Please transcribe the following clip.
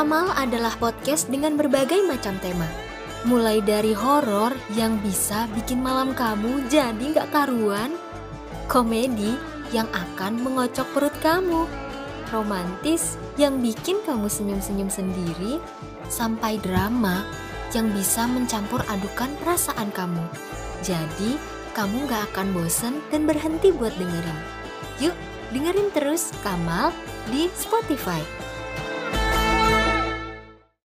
Kamal adalah podcast dengan berbagai macam tema. Mulai dari horor yang bisa bikin malam kamu jadi nggak karuan, komedi yang akan mengocok perut kamu, romantis yang bikin kamu senyum-senyum sendiri, sampai drama yang bisa mencampur adukan perasaan kamu. Jadi, kamu nggak akan bosen dan berhenti buat dengerin. Yuk, dengerin terus Kamal di Spotify.